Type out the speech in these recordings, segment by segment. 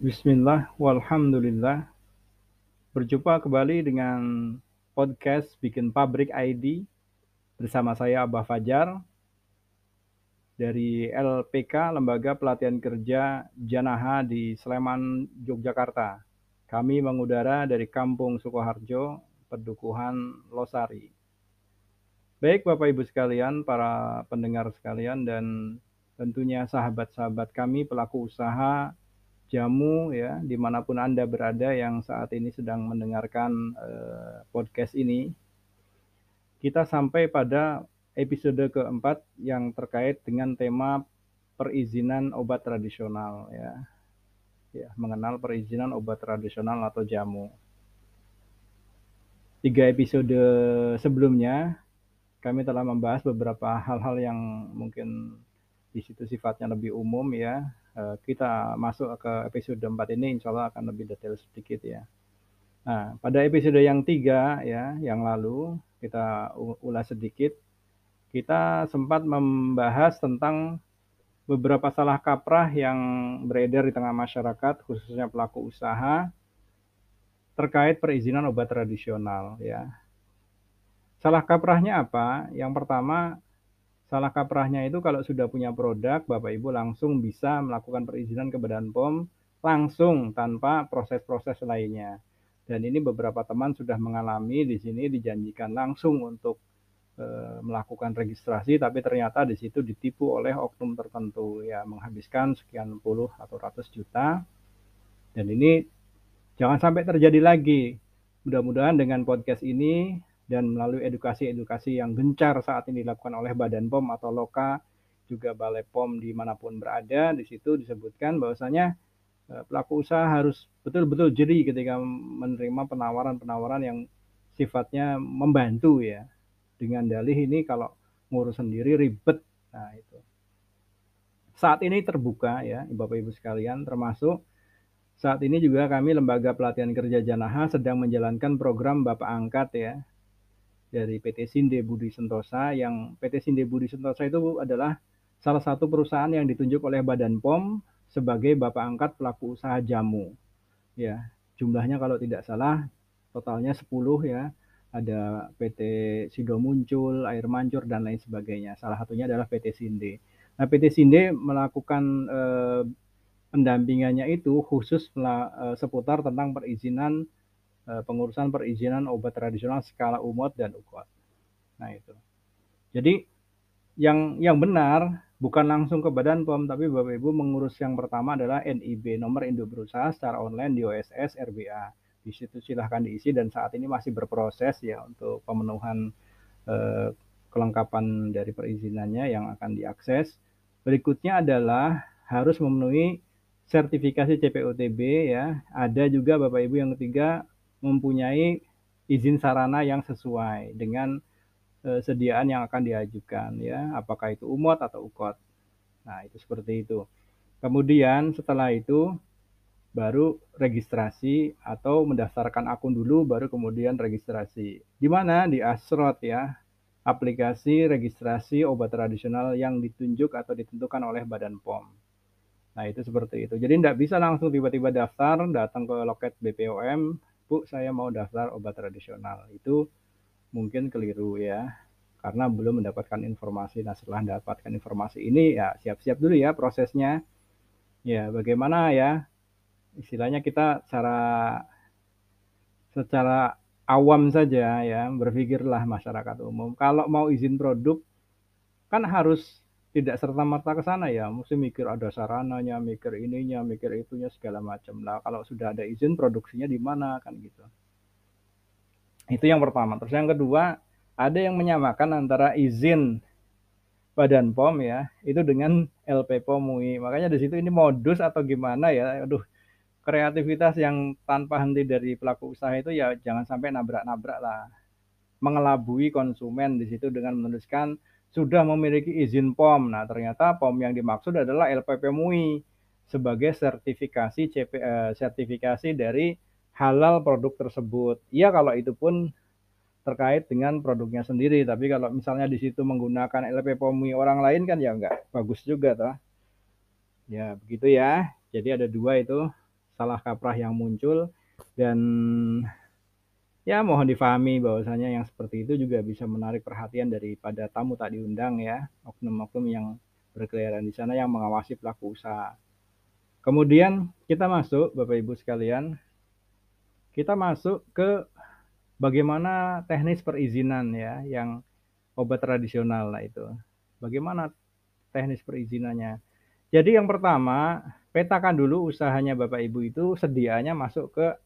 Bismillah, walhamdulillah. Berjumpa kembali dengan podcast Bikin Pabrik ID bersama saya Abah Fajar dari LPK Lembaga Pelatihan Kerja Janaha di Sleman, Yogyakarta. Kami mengudara dari Kampung Sukoharjo, Pedukuhan Losari. Baik Bapak Ibu sekalian, para pendengar sekalian dan tentunya sahabat-sahabat kami pelaku usaha jamu ya di mana pun anda berada yang saat ini sedang mendengarkan uh, podcast ini. Kita sampai pada episode keempat yang terkait dengan tema perizinan obat tradisional ya. Ya mengenal perizinan obat tradisional atau jamu. Tiga episode sebelumnya kami telah membahas beberapa hal-hal yang mungkin di situ sifatnya lebih umum ya Eh, kita masuk ke episode 4 ini insya Allah akan lebih detail sedikit ya. Nah, pada episode yang tiga ya, yang lalu kita ulas sedikit, kita sempat membahas tentang beberapa salah kaprah yang beredar di tengah masyarakat, khususnya pelaku usaha, terkait perizinan obat tradisional ya. Salah kaprahnya apa? Yang pertama, Salah kaprahnya itu kalau sudah punya produk, Bapak Ibu langsung bisa melakukan perizinan ke Badan POM langsung tanpa proses-proses lainnya. Dan ini beberapa teman sudah mengalami di sini dijanjikan langsung untuk e, melakukan registrasi, tapi ternyata di situ ditipu oleh oknum tertentu ya menghabiskan sekian puluh atau ratus juta. Dan ini jangan sampai terjadi lagi. Mudah-mudahan dengan podcast ini dan melalui edukasi-edukasi yang gencar saat ini dilakukan oleh Badan POM atau Loka juga Balai POM di mana pun berada di situ disebutkan bahwasanya eh, pelaku usaha harus betul-betul jeli ketika menerima penawaran-penawaran yang sifatnya membantu ya. Dengan dalih ini kalau ngurus sendiri ribet. Nah itu. Saat ini terbuka ya Bapak Ibu sekalian termasuk saat ini juga kami lembaga pelatihan kerja Janaha sedang menjalankan program Bapak Angkat ya dari PT Sinde Budi Sentosa yang PT Sinde Budi Sentosa itu adalah salah satu perusahaan yang ditunjuk oleh Badan POM sebagai bapak angkat pelaku usaha jamu. Ya, jumlahnya kalau tidak salah totalnya 10 ya. Ada PT Sido Muncul, Air Mancur dan lain sebagainya. Salah satunya adalah PT Sinde. Nah, PT Sinde melakukan eh, pendampingannya itu khusus eh, seputar tentang perizinan pengurusan perizinan obat tradisional skala umot dan ukot. Nah itu. Jadi yang yang benar bukan langsung ke Badan POM, tapi Bapak Ibu mengurus yang pertama adalah NIB, nomor induk berusaha secara online di OSS RBA. Di situ silahkan diisi dan saat ini masih berproses ya untuk pemenuhan eh, kelengkapan dari perizinannya yang akan diakses. Berikutnya adalah harus memenuhi sertifikasi CPOTB ya. Ada juga Bapak Ibu yang ketiga mempunyai izin sarana yang sesuai dengan uh, sediaan yang akan diajukan ya, apakah itu umot atau ukot. Nah, itu seperti itu. Kemudian setelah itu baru registrasi atau mendaftarkan akun dulu baru kemudian registrasi. Di mana di Asrot ya, aplikasi registrasi obat tradisional yang ditunjuk atau ditentukan oleh Badan POM. Nah, itu seperti itu. Jadi tidak bisa langsung tiba-tiba daftar, datang ke loket BPOM, Bu, saya mau daftar obat tradisional. Itu mungkin keliru ya. Karena belum mendapatkan informasi. Nah, setelah mendapatkan informasi ini ya siap-siap dulu ya prosesnya. Ya, bagaimana ya? Istilahnya kita secara secara awam saja ya, berpikirlah masyarakat umum. Kalau mau izin produk kan harus tidak serta merta ke sana ya, mesti mikir ada sarananya, mikir ininya, mikir itunya segala macam. Lah kalau sudah ada izin produksinya di mana kan gitu. Itu yang pertama. Terus yang kedua, ada yang menyamakan antara izin Badan POM ya, itu dengan LP POM MUI. Makanya di situ ini modus atau gimana ya. Aduh, kreativitas yang tanpa henti dari pelaku usaha itu ya jangan sampai nabrak-nabrak lah. Mengelabui konsumen di situ dengan menuliskan sudah memiliki izin POM. Nah, ternyata POM yang dimaksud adalah LPP MUI sebagai sertifikasi CP, eh, sertifikasi dari halal produk tersebut. Iya kalau itu pun terkait dengan produknya sendiri, tapi kalau misalnya di situ menggunakan LPP MUI orang lain kan ya enggak bagus juga toh. Ya, begitu ya. Jadi ada dua itu salah kaprah yang muncul dan ya mohon difahami bahwasanya yang seperti itu juga bisa menarik perhatian daripada tamu tak diundang ya, oknum-oknum yang berkeliaran di sana yang mengawasi pelaku usaha. Kemudian kita masuk Bapak Ibu sekalian, kita masuk ke bagaimana teknis perizinan ya yang obat tradisional lah itu. Bagaimana teknis perizinannya? Jadi yang pertama, petakan dulu usahanya Bapak Ibu itu sedianya masuk ke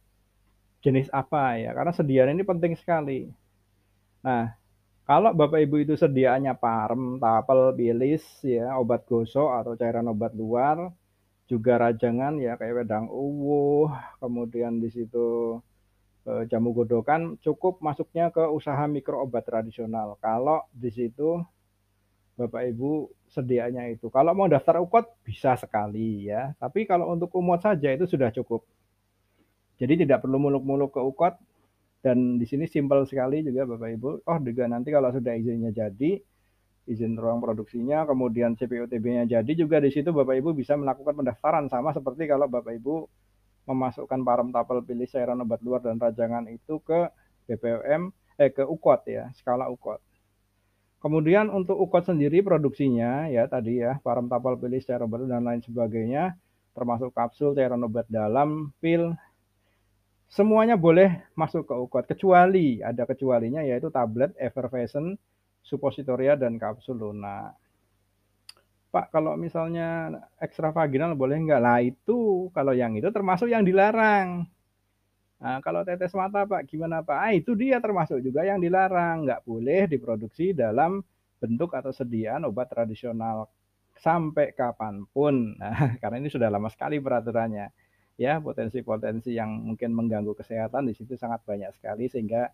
jenis apa ya, karena sediaan ini penting sekali. Nah, kalau Bapak Ibu itu sediaannya parem, tapel, bilis ya, obat gosok atau cairan obat luar, juga rajangan ya kayak wedang uwuh, kemudian di situ e, jamu godokan cukup masuknya ke usaha mikro obat tradisional. Kalau di situ Bapak Ibu sedianya itu. Kalau mau daftar ukot bisa sekali ya, tapi kalau untuk umot saja itu sudah cukup. Jadi tidak perlu muluk-muluk ke UKOT dan di sini simpel sekali juga Bapak Ibu. Oh juga nanti kalau sudah izinnya jadi, izin ruang produksinya, kemudian CPOTB-nya jadi juga di situ Bapak Ibu bisa melakukan pendaftaran sama seperti kalau Bapak Ibu memasukkan parem tapel pilih cairan obat luar dan rajangan itu ke BPOM eh ke UKOT ya, skala UKOT. Kemudian untuk UKOT sendiri produksinya ya tadi ya, parem tapel pilih cairan obat dan lain sebagainya termasuk kapsul, cairan obat dalam, pil, semuanya boleh masuk ke UKOT kecuali ada kecualinya yaitu tablet, effervescent, suppositoria dan kapsul lunak. Pak, kalau misalnya ekstravaginal boleh enggak? Lah itu kalau yang itu termasuk yang dilarang. Nah, kalau tetes mata Pak gimana Pak? Ah, itu dia termasuk juga yang dilarang, nggak boleh diproduksi dalam bentuk atau sediaan obat tradisional sampai kapan pun. Nah, karena ini sudah lama sekali peraturannya ya potensi-potensi yang mungkin mengganggu kesehatan di situ sangat banyak sekali sehingga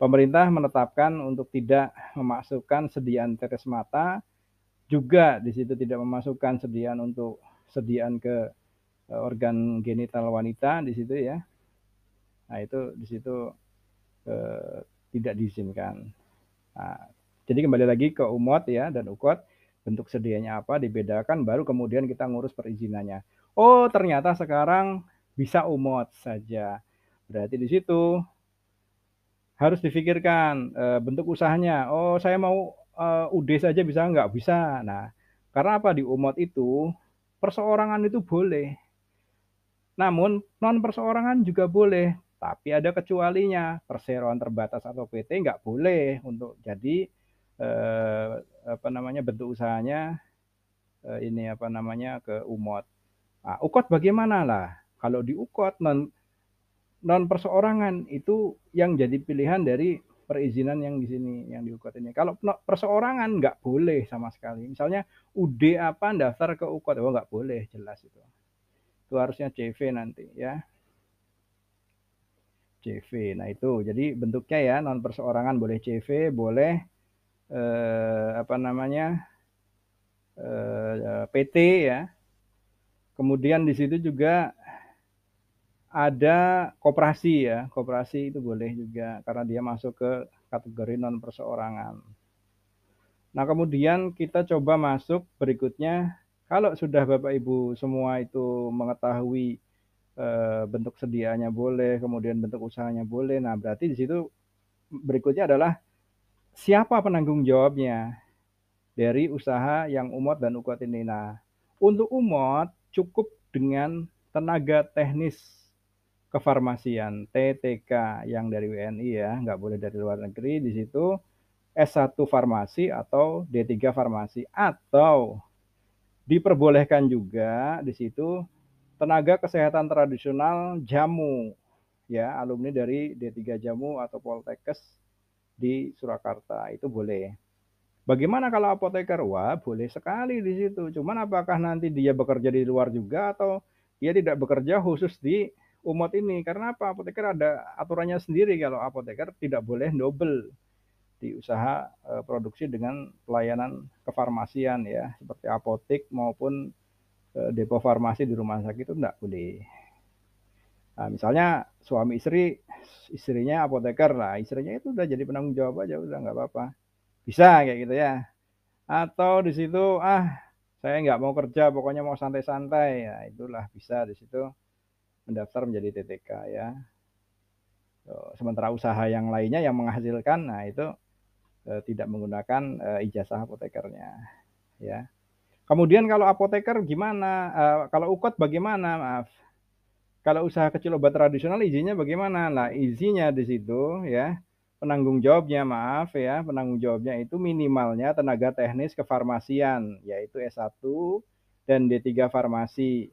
pemerintah menetapkan untuk tidak memasukkan sediaan tetes mata juga di situ tidak memasukkan sediaan untuk sediaan ke e, organ genital wanita di situ ya. Nah, itu di situ eh, tidak diizinkan. Nah, jadi kembali lagi ke umot ya dan ukot bentuk sedianya apa dibedakan baru kemudian kita ngurus perizinannya. Oh, ternyata sekarang bisa umot saja. Berarti di situ harus difikirkan e, bentuk usahanya. Oh, saya mau e, UD saja bisa nggak? Bisa. Nah, karena apa di umot itu perseorangan itu boleh. Namun non perseorangan juga boleh, tapi ada kecualinya. Perseroan terbatas atau PT nggak boleh untuk jadi eh, apa namanya bentuk usahanya eh, ini apa namanya ke umot. Nah, ukot bagaimana lah? Kalau di ukot non non perseorangan itu yang jadi pilihan dari perizinan yang di sini yang di ukot ini. Kalau perseorangan nggak boleh sama sekali. Misalnya UD apa daftar ke ukot, oh nggak boleh jelas itu. Itu harusnya CV nanti ya. CV. Nah itu jadi bentuknya ya non perseorangan boleh CV, boleh eh, apa namanya eh, PT ya Kemudian di situ juga ada koperasi ya, koperasi itu boleh juga karena dia masuk ke kategori non perseorangan. Nah, kemudian kita coba masuk berikutnya kalau sudah Bapak Ibu semua itu mengetahui e, bentuk sediaannya boleh, kemudian bentuk usahanya boleh. Nah, berarti di situ berikutnya adalah siapa penanggung jawabnya dari usaha yang umot dan ukot ini. Nah, untuk umot cukup dengan tenaga teknis kefarmasian TTK yang dari WNI ya, nggak boleh dari luar negeri. Di situ S1 farmasi atau D3 farmasi. Atau diperbolehkan juga di situ tenaga kesehatan tradisional jamu ya alumni dari D3 Jamu atau Poltekkes di Surakarta. Itu boleh. Bagaimana kalau apoteker? Wah, boleh sekali di situ. Cuman apakah nanti dia bekerja di luar juga atau dia tidak bekerja khusus di umat ini? Karena apa? Apoteker ada aturannya sendiri kalau apoteker tidak boleh double di usaha e, produksi dengan pelayanan kefarmasian ya, seperti apotek maupun e, depo farmasi di rumah sakit itu tidak boleh. Nah, misalnya suami istri, istrinya apoteker lah, istrinya itu udah jadi penanggung jawab aja, udah nggak apa-apa. Bisa kayak gitu ya. Atau di situ, ah saya nggak mau kerja, pokoknya mau santai-santai. Ya itulah bisa di situ mendaftar menjadi TTK ya. Sementara usaha yang lainnya yang menghasilkan, nah itu e, tidak menggunakan e, ijazah apotekernya, ya. Kemudian kalau apoteker gimana? E, kalau ukot bagaimana? Maaf. Kalau usaha kecil obat tradisional izinnya bagaimana? Nah, izinnya di situ ya, penanggung jawabnya maaf ya, penanggung jawabnya itu minimalnya tenaga teknis kefarmasian, yaitu S1 dan D3 farmasi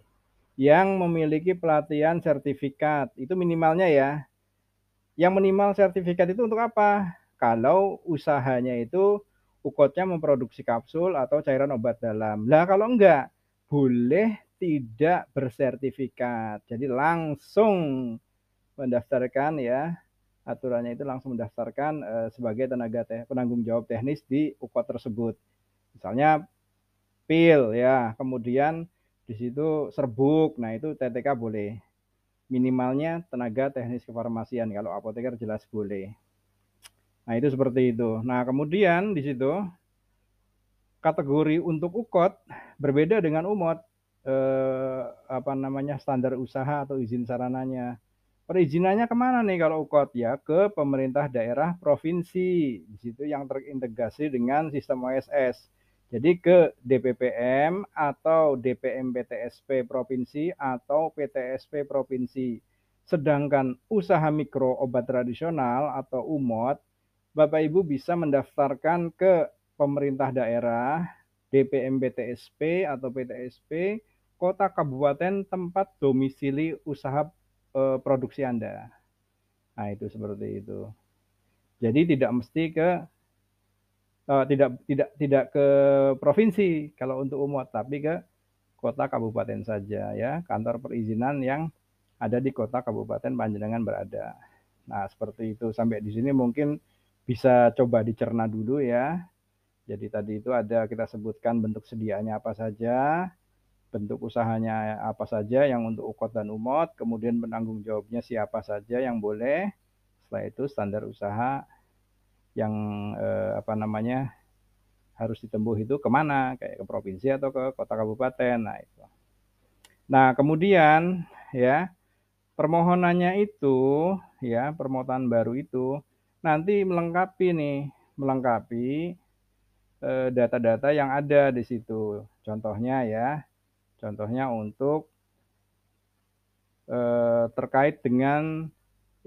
yang memiliki pelatihan sertifikat. Itu minimalnya ya. Yang minimal sertifikat itu untuk apa? Kalau usahanya itu ukotnya memproduksi kapsul atau cairan obat dalam. Lah kalau enggak, boleh tidak bersertifikat. Jadi langsung mendaftarkan ya, aturannya itu langsung mendaftarkan e, sebagai tenaga teh, penanggung jawab teknis di UKOT tersebut. Misalnya pil ya, kemudian di situ serbuk. Nah, itu TTK boleh. Minimalnya tenaga teknis kefarmasian kalau apoteker jelas boleh. Nah, itu seperti itu. Nah, kemudian di situ kategori untuk UKOT berbeda dengan UMOT eh, apa namanya standar usaha atau izin sarananya. Perizinannya ke mana nih kalau UKOT ya ke pemerintah daerah provinsi di situ yang terintegrasi dengan sistem OSS. Jadi ke DPPM atau DPM PTSP provinsi atau PTSP provinsi. Sedangkan usaha mikro obat tradisional atau UMOT, Bapak Ibu bisa mendaftarkan ke pemerintah daerah, DPM PTSP atau PTSP kota kabupaten tempat domisili usaha e, produksi Anda. Nah, itu seperti itu. Jadi tidak mesti ke e, tidak tidak tidak ke provinsi kalau untuk umum, tapi ke kota kabupaten saja ya, kantor perizinan yang ada di kota kabupaten panjenengan berada. Nah, seperti itu. Sampai di sini mungkin bisa coba dicerna dulu ya. Jadi tadi itu ada kita sebutkan bentuk sediaannya apa saja, bentuk usahanya apa saja yang untuk ukot dan umot, kemudian penanggung jawabnya siapa saja yang boleh. Setelah itu standar usaha yang eh, apa namanya harus ditempuh itu ke mana, kayak ke provinsi atau ke kota kabupaten. Nah itu. Nah kemudian ya permohonannya itu ya permohonan baru itu nanti melengkapi nih melengkapi eh, data-data yang ada di situ. Contohnya ya, Contohnya untuk eh, terkait dengan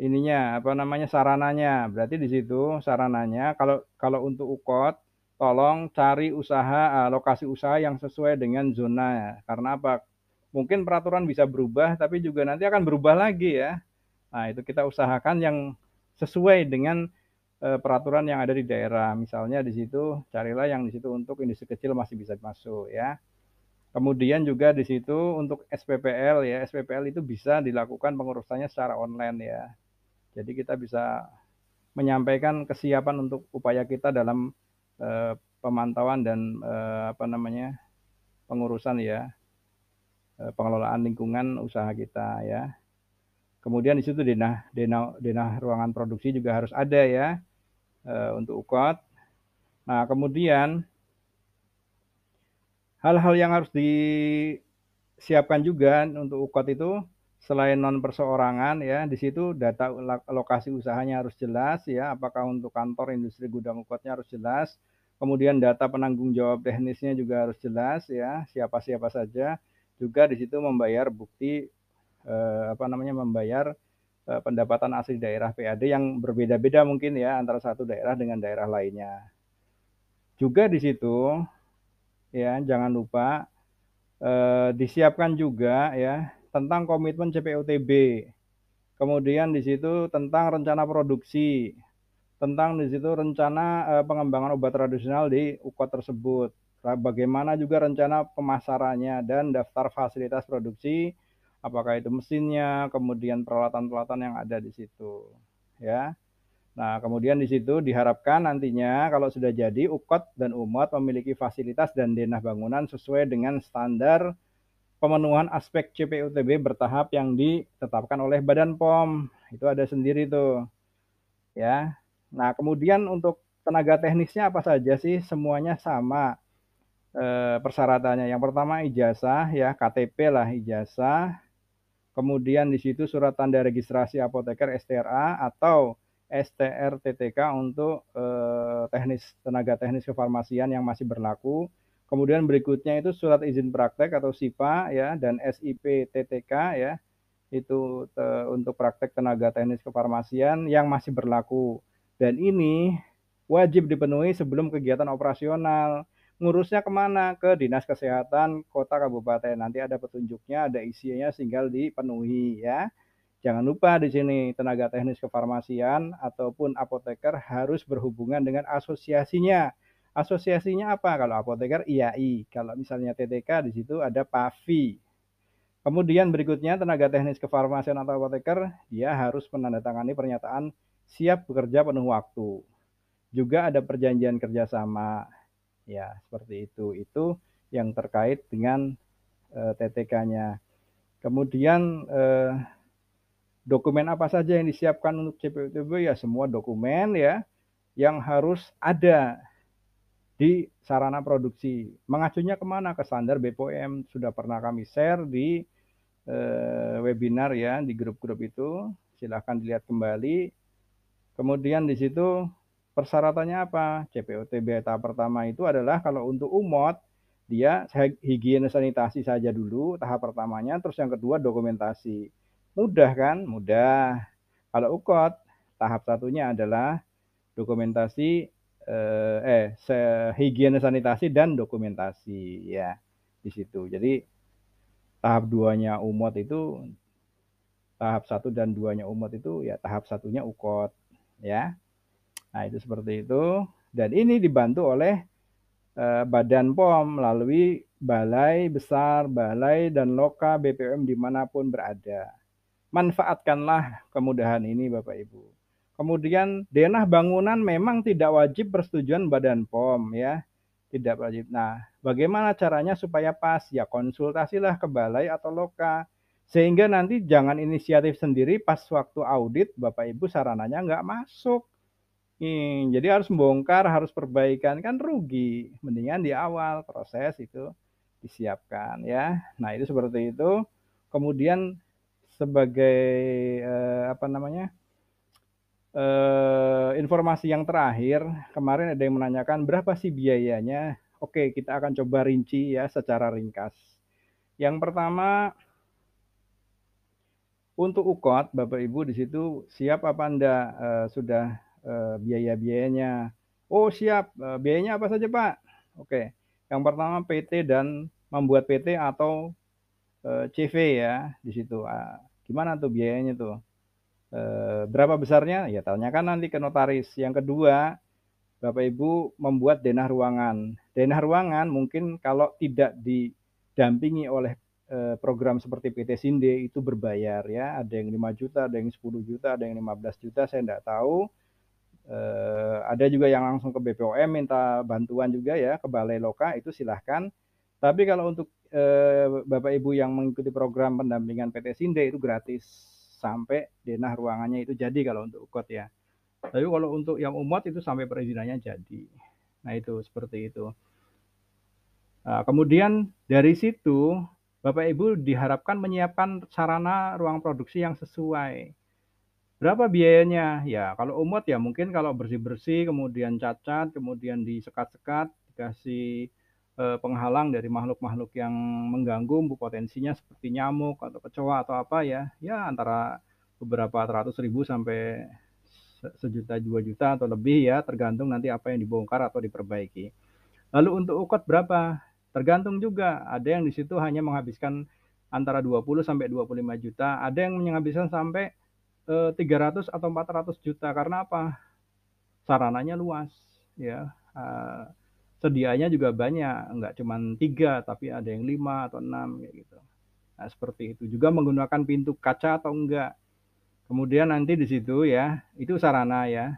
ininya apa namanya sarananya. Berarti di situ sarananya kalau kalau untuk UKOT tolong cari usaha lokasi usaha yang sesuai dengan zona karena apa? Mungkin peraturan bisa berubah tapi juga nanti akan berubah lagi ya. Nah, itu kita usahakan yang sesuai dengan eh, peraturan yang ada di daerah. Misalnya di situ carilah yang di situ untuk industri kecil masih bisa masuk ya. Kemudian juga di situ untuk SPPL ya, SPPL itu bisa dilakukan pengurusannya secara online ya. Jadi kita bisa menyampaikan kesiapan untuk upaya kita dalam eh, pemantauan dan eh, apa namanya pengurusan ya, eh, pengelolaan lingkungan usaha kita ya. Kemudian di situ denah denah denah ruangan produksi juga harus ada ya eh, untuk ukot. Nah kemudian hal-hal yang harus disiapkan juga untuk UKOT itu selain non perseorangan ya di situ data lokasi usahanya harus jelas ya apakah untuk kantor industri gudang UKOTnya harus jelas. Kemudian data penanggung jawab teknisnya juga harus jelas ya siapa siapa saja. Juga di situ membayar bukti eh, apa namanya membayar eh, pendapatan asli daerah PAD yang berbeda-beda mungkin ya antara satu daerah dengan daerah lainnya. Juga di situ ya jangan lupa eh, disiapkan juga ya tentang komitmen CPOTB. Kemudian di situ tentang rencana produksi, tentang di situ rencana eh, pengembangan obat tradisional di UKOT tersebut. Bagaimana juga rencana pemasarannya dan daftar fasilitas produksi, apakah itu mesinnya, kemudian peralatan-peralatan yang ada di situ. Ya. Nah, kemudian di situ diharapkan nantinya kalau sudah jadi UKOT dan UMOT memiliki fasilitas dan denah bangunan sesuai dengan standar pemenuhan aspek CPUTB bertahap yang ditetapkan oleh Badan POM. Itu ada sendiri tuh. Ya. Nah, kemudian untuk tenaga teknisnya apa saja sih? Semuanya sama e, persyaratannya. Yang pertama ijazah ya, KTP lah ijazah. kemudian di situ surat tanda registrasi apoteker STRA atau STR-TTK untuk eh, teknis tenaga teknis kefarmasian yang masih berlaku. Kemudian berikutnya itu surat izin praktek atau SIPA ya dan SIP TTK ya itu te, untuk praktek tenaga teknis kefarmasian yang masih berlaku. Dan ini wajib dipenuhi sebelum kegiatan operasional ngurusnya ke mana? Ke Dinas Kesehatan Kota Kabupaten. Nanti ada petunjuknya, ada isinya, tinggal dipenuhi ya. Jangan lupa di sini tenaga teknis kefarmasian ataupun apoteker harus berhubungan dengan asosiasinya. Asosiasinya apa? Kalau apoteker IAI, kalau misalnya TTK di situ ada PAVI. Kemudian berikutnya tenaga teknis kefarmasian atau apoteker dia harus menandatangani pernyataan siap bekerja penuh waktu. Juga ada perjanjian kerjasama Ya, seperti itu. Itu yang terkait dengan uh, eh, TTK-nya. Kemudian uh, dokumen apa saja yang disiapkan untuk CPUTB ya semua dokumen ya yang harus ada di sarana produksi. Mengacunya ke mana? Ke standar BPOM sudah pernah kami share di uh, webinar ya di grup-grup itu. Silahkan dilihat kembali. Kemudian di situ Persyaratannya apa? CPOTB tahap pertama itu adalah kalau untuk umot, dia higienis sanitasi saja dulu tahap pertamanya, terus yang kedua dokumentasi. Mudah kan? Mudah. Kalau ukot, tahap satunya adalah dokumentasi eh, eh higienis sanitasi dan dokumentasi ya di situ. Jadi tahap duanya umot itu tahap satu dan duanya umot itu ya tahap satunya ukot ya. Nah, itu seperti itu. Dan ini dibantu oleh eh, Badan POM melalui balai besar, balai dan loka BPOM di mana pun berada. Manfaatkanlah kemudahan ini Bapak Ibu. Kemudian denah bangunan memang tidak wajib persetujuan Badan POM ya. Tidak wajib. Nah, bagaimana caranya supaya pas? Ya konsultasilah ke balai atau loka. Sehingga nanti jangan inisiatif sendiri pas waktu audit Bapak Ibu sarananya nggak masuk Hmm, jadi harus membongkar, harus perbaikan kan rugi. Mendingan di awal proses itu disiapkan ya. Nah, itu seperti itu. Kemudian sebagai eh, apa namanya? Eh, informasi yang terakhir, kemarin ada yang menanyakan berapa sih biayanya? Oke, kita akan coba rinci ya secara ringkas. Yang pertama untuk UKOT, Bapak Ibu di situ siap apa Anda uh, sudah uh, biaya-biayanya. Oh siap, uh, biayanya apa saja Pak? Oke, yang pertama PT dan membuat PT atau eh, CV ya di situ. Gimana tuh biayanya tuh? Uh, berapa besarnya? Ya tanyakan nanti ke notaris. Yang kedua, Bapak Ibu membuat denah ruangan. Denah ruangan mungkin kalau tidak didampingi oleh program seperti PT Sinde itu berbayar ya. Ada yang 5 juta, ada yang 10 juta, ada yang 15 juta, saya tidak tahu. Eh, ada juga yang langsung ke BPOM minta bantuan juga ya ke Balai Loka itu silahkan. Tapi kalau untuk eh, Bapak Ibu yang mengikuti program pendampingan PT Sinde itu gratis sampai denah ruangannya itu jadi kalau untuk UKOT ya. Tapi kalau untuk yang umot itu sampai perizinannya jadi. Nah itu seperti itu. Nah, kemudian dari situ Bapak Ibu diharapkan menyiapkan sarana ruang produksi yang sesuai. Berapa biayanya? Ya, kalau umut ya mungkin kalau bersih-bersih, kemudian cacat, kemudian disekat-sekat, dikasih penghalang dari makhluk-makhluk yang mengganggu potensinya seperti nyamuk atau kecoa atau apa ya, ya antara beberapa ratus ribu sampai sejuta dua juta atau lebih ya, tergantung nanti apa yang dibongkar atau diperbaiki. Lalu untuk ukot berapa? Tergantung juga. Ada yang di situ hanya menghabiskan antara 20 sampai 25 juta, ada yang menghabiskan sampai 300 eh, atau 400 juta karena apa? Sarananya luas ya. Uh, sedianya juga banyak, enggak cuma tiga tapi ada yang lima atau enam kayak gitu. Nah, seperti itu juga menggunakan pintu kaca atau enggak. Kemudian nanti di situ ya, itu sarana ya.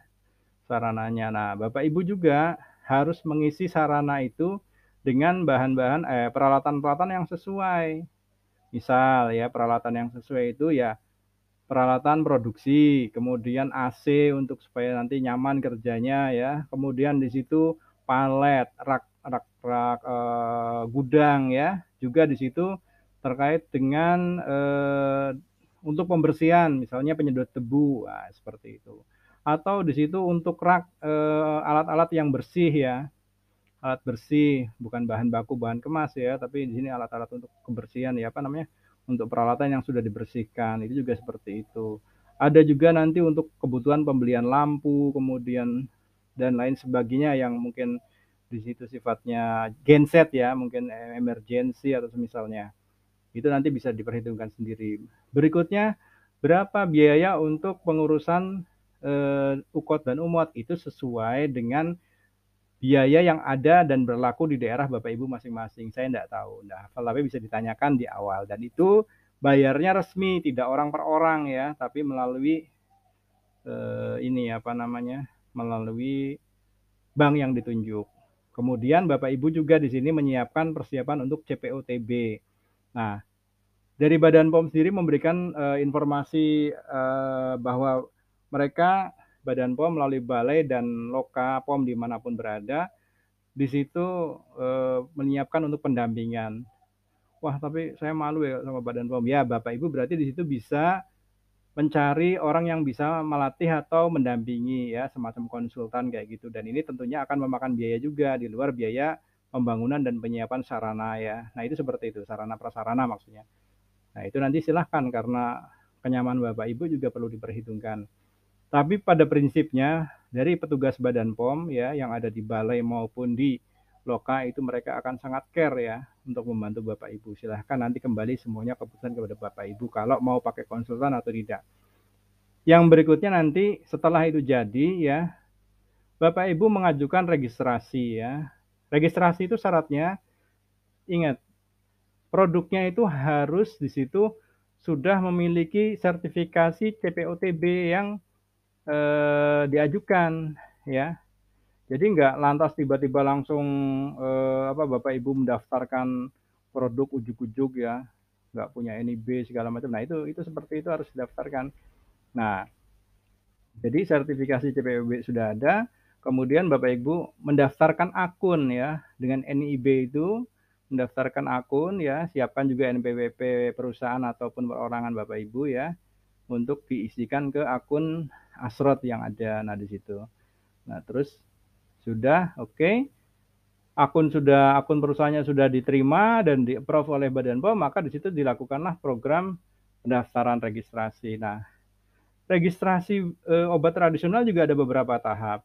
Sarananya. Nah, Bapak Ibu juga harus mengisi sarana itu dengan bahan-bahan eh peralatan-peralatan yang sesuai. Misal ya, peralatan yang sesuai itu ya peralatan produksi, kemudian AC untuk supaya nanti nyaman kerjanya ya. Kemudian di situ palet, rak rak rak uh, gudang ya. Juga di situ terkait dengan uh, untuk pembersihan, misalnya penyedot debu, nah seperti itu. Atau di situ untuk rak eee, alat-alat yang bersih ya, alat bersih, bukan bahan baku, bahan kemas ya, tapi di sini alat-alat untuk kebersihan ya, apa namanya, untuk peralatan yang sudah dibersihkan, itu juga seperti itu. Ada juga nanti untuk kebutuhan pembelian lampu, kemudian dan lain sebagainya yang mungkin di situ sifatnya genset ya, mungkin emergency atau semisalnya. Itu nanti bisa diperhitungkan sendiri. Berikutnya, berapa biaya untuk pengurusan, eee, UKOT dan UMOT, itu sesuai dengan biaya yang ada dan berlaku di daerah Bapak Ibu masing-masing. Saya ndak tahu, hafal, tapi bisa ditanyakan di awal dan itu bayarnya resmi, tidak orang per orang ya, tapi melalui, eee, ini apa namanya, melalui bank yang ditunjuk. Kemudian Bapak Ibu juga di sini menyiapkan persiapan untuk CPOTB. Nah, dari Badan POM sendiri memberikan, eee, informasi, eee, bahwa mereka Badan POM melalui balai dan loka POM di mana pun berada, di situ, eee, menyiapkan untuk pendampingan. Wah, tapi saya malu ya sama Badan POM. Ya, Bapak Ibu berarti di situ bisa mencari orang yang bisa melatih atau mendampingi ya, semacam konsultan kayak gitu, dan ini tentunya akan memakan biaya juga di luar biaya pembangunan dan penyiapan sarana ya. Nah, itu seperti itu, sarana prasarana maksudnya. Nah, itu nanti silahkan karena kenyamanan Bapak Ibu juga perlu diperhitungkan. Tapi pada prinsipnya dari petugas Badan POM ya, yang ada di balai maupun di loka itu mereka akan sangat care ya untuk membantu Bapak Ibu. Silahkan nanti kembali semuanya keputusan kepada Bapak Ibu kalau mau pakai konsultan atau tidak. Yang berikutnya nanti setelah itu jadi ya, Bapak Ibu mengajukan registrasi ya. Registrasi itu syaratnya ingat, produknya itu harus di situ sudah memiliki sertifikasi CPOTB yang, eee, diajukan ya. Jadi nggak lantas tiba-tiba langsung, eee, apa, Bapak Ibu mendaftarkan produk ujug-ujug ya, nggak punya NIB segala macam. Nah itu itu seperti itu harus didaftarkan. Nah, jadi sertifikasi CPOTB sudah ada, kemudian Bapak Ibu mendaftarkan akun ya, dengan NIB itu, mendaftarkan akun ya, siapkan juga NPWP perusahaan ataupun perorangan Bapak Ibu ya, untuk diisikan ke akun Asrot yang ada, nah di situ. Nah terus sudah, oke. Akun sudah akun perusahaannya sudah diterima dan di-approve oleh Badan POM, maka di situ dilakukanlah program pendaftaran registrasi. Nah, registrasi, eee, obat tradisional juga ada beberapa tahap.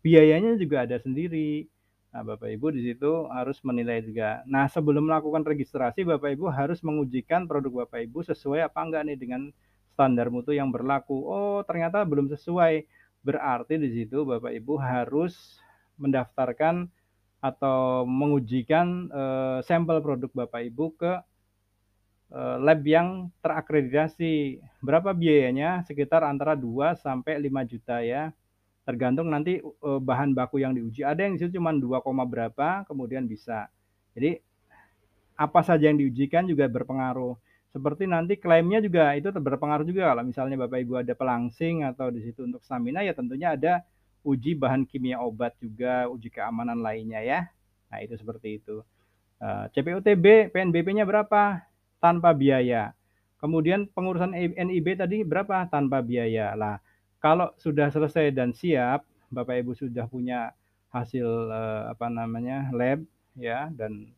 Biayanya juga ada sendiri. Nah, Bapak Ibu di situ harus menilai juga. Nah, sebelum melakukan registrasi, Bapak Ibu harus mengujikan produk Bapak Ibu sesuai apa enggak nih dengan standar mutu yang berlaku. Oh, ternyata belum sesuai. Berarti di situ Bapak Ibu harus mendaftarkan atau mengujikan, eee, sampel produk Bapak Ibu ke, eee, lab yang terakreditasi. Berapa biayanya? Sekitar antara 2 sampai 5 juta ya, tergantung nanti, eee, bahan baku yang diuji. Ada yang di situ cuman 2, berapa, kemudian bisa. Jadi, apa saja yang diujikan juga berpengaruh. Seperti nanti klaimnya juga itu berpengaruh juga kalau misalnya Bapak Ibu ada pelangsing atau di situ untuk stamina, ya tentunya ada uji bahan kimia obat juga, uji keamanan lainnya ya. Nah, itu seperti itu. Eee, CPOTB, PNBP-nya berapa? Tanpa biaya. Kemudian pengurusan e NIB tadi berapa? Tanpa biaya. Lah, kalau sudah selesai dan siap, Bapak Ibu sudah punya hasil, eee, apa namanya, lab ya, dan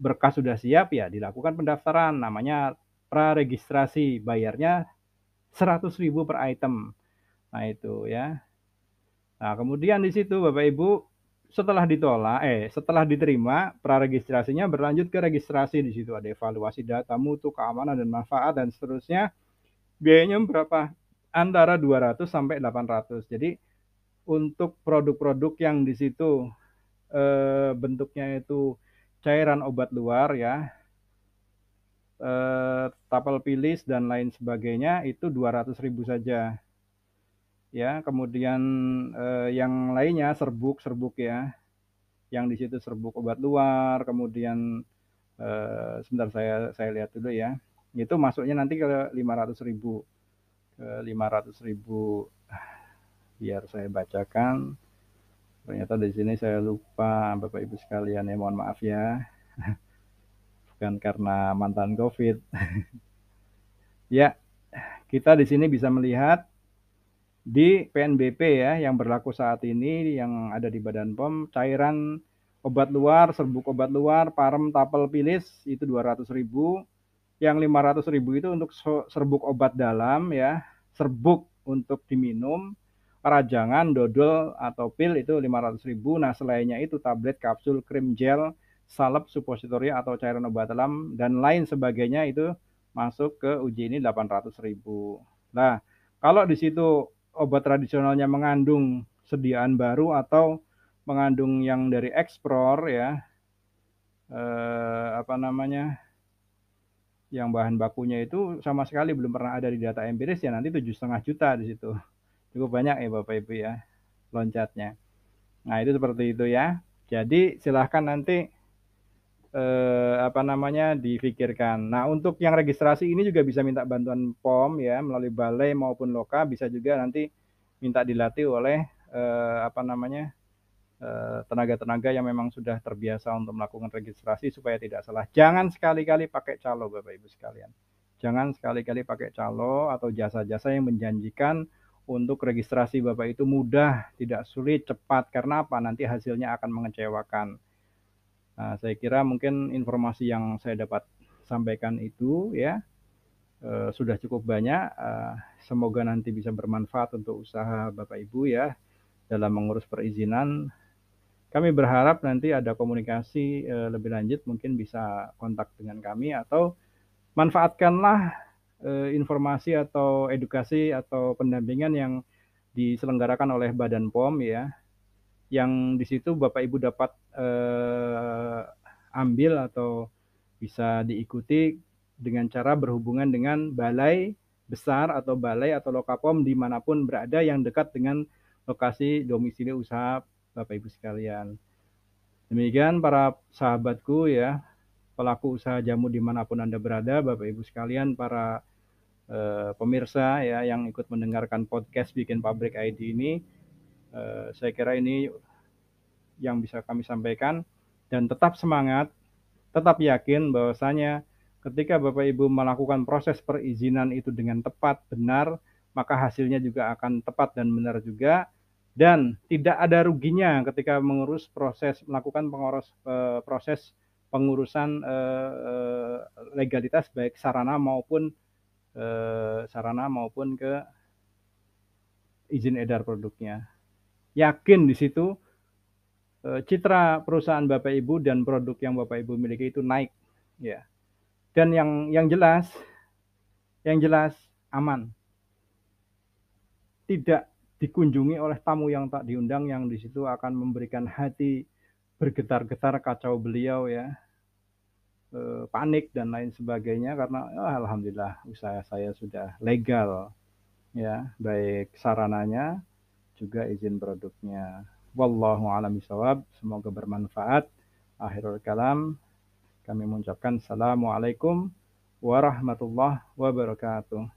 berkas sudah siap, ya dilakukan pendaftaran, namanya praregistrasi, bayarnya Rp100.000 per item. Nah itu ya. Nah, kemudian di situ Bapak Ibu setelah ditolak eh, setelah diterima praregistrasinya berlanjut ke registrasi, di situ ada evaluasi data mutu, keamanan dan manfaat dan seterusnya. Biayanya berapa? Antara 200 sampai 800. Jadi, untuk produk-produk yang di situ, eee, bentuknya itu cairan obat luar ya, eee, tapel pilis dan lain sebagainya itu Rp200.000 saja. Ya, kemudian, eee, yang lainnya serbuk-serbuk ya, yang di situ serbuk obat luar, kemudian, eee, sebentar saya saya lihat dulu ya, itu masuknya nanti ke Rp500.000, ke Rp500.000. Biar saya bacakan. Ternyata di sini saya lupa Bapak Ibu sekalian ya, mohon maaf ya. Bukan karena mantan Covid. Ya, kita di sini bisa melihat di PNBP ya yang berlaku saat ini yang ada di Badan POM cairan obat luar, serbuk obat luar, parem, tapel, pilis itu 200.000. Yang 500.000 itu untuk serbuk obat dalam ya, serbuk untuk diminum, rajangan, dodol atau pil itu 500.000. Nah, selainnya itu tablet, kapsul, krim, gel, salep, supositori atau cairan obat dalam dan lain sebagainya itu masuk ke uji ini 800.000. Nah, kalau di situ obat tradisionalnya mengandung sediaan baru atau mengandung yang dari ekspor ya, eh, apa namanya, yang bahan bakunya itu sama sekali belum pernah ada di data empiris ya nanti tujuh setengah juta di situ. Cukup banyak ya Bapak Ibu ya loncatnya. Nah itu seperti itu ya. Jadi silahkan nanti eh, apa namanya difikirkan. Nah, untuk yang registrasi ini juga bisa minta bantuan POM ya melalui balai maupun loka bisa juga nanti minta dilatih oleh eh, apa namanya eh, tenaga-tenaga yang memang sudah terbiasa untuk melakukan registrasi supaya tidak salah. Jangan sekali-kali pakai calo Bapak Ibu sekalian. Jangan sekali-kali pakai calo atau jasa-jasa yang menjanjikan untuk registrasi Bapak itu mudah, tidak sulit, cepat. Karena apa? Nanti hasilnya akan mengecewakan Nah, saya kira mungkin informasi yang saya dapat sampaikan itu ya eh, sudah cukup banyak. Eh, semoga nanti bisa bermanfaat untuk usaha Bapak Ibu ya dalam mengurus perizinan. Kami berharap nanti ada komunikasi eh, lebih lanjut, mungkin bisa kontak dengan kami atau manfaatkanlah eh, informasi atau edukasi atau pendampingan yang diselenggarakan oleh Badan POM ya yang di situ Bapak Ibu dapat eh, ambil atau bisa diikuti dengan cara berhubungan dengan balai besar atau balai atau lokapom di mana pun berada yang dekat dengan lokasi domisili usaha Bapak Ibu sekalian. Demikian para sahabatku ya, pelaku usaha jamu di mana pun Anda berada, Bapak Ibu sekalian, para eh, pemirsa ya yang ikut mendengarkan podcast Bikin Pabrik ID ini, Eh, saya kira ini yang bisa kami sampaikan. Dan tetap semangat, tetap yakin bahwasanya ketika Bapak Ibu melakukan proses perizinan itu dengan tepat, benar, maka hasilnya juga akan tepat dan benar juga. Dan tidak ada ruginya ketika mengurus proses melakukan pengurus eh, proses pengurusan eh, legalitas baik sarana maupun sarana maupun ke izin edar produknya yakin di situ eh, citra perusahaan Bapak Ibu dan produk yang Bapak Ibu miliki itu naik ya. Dan yang yang jelas yang jelas aman. Tidak dikunjungi oleh tamu yang tak diundang yang di situ akan memberikan hati bergetar-getar kacau beliau ya. Eh, panik dan lain sebagainya karena oh, alhamdulillah usaha saya sudah legal ya, baik sarananya juga izin produknya. Wallahu a'lam. Semoga bermanfaat. Akhirul kalam kami mengucapkan assalamualaikum warahmatullahi wabarakatuh.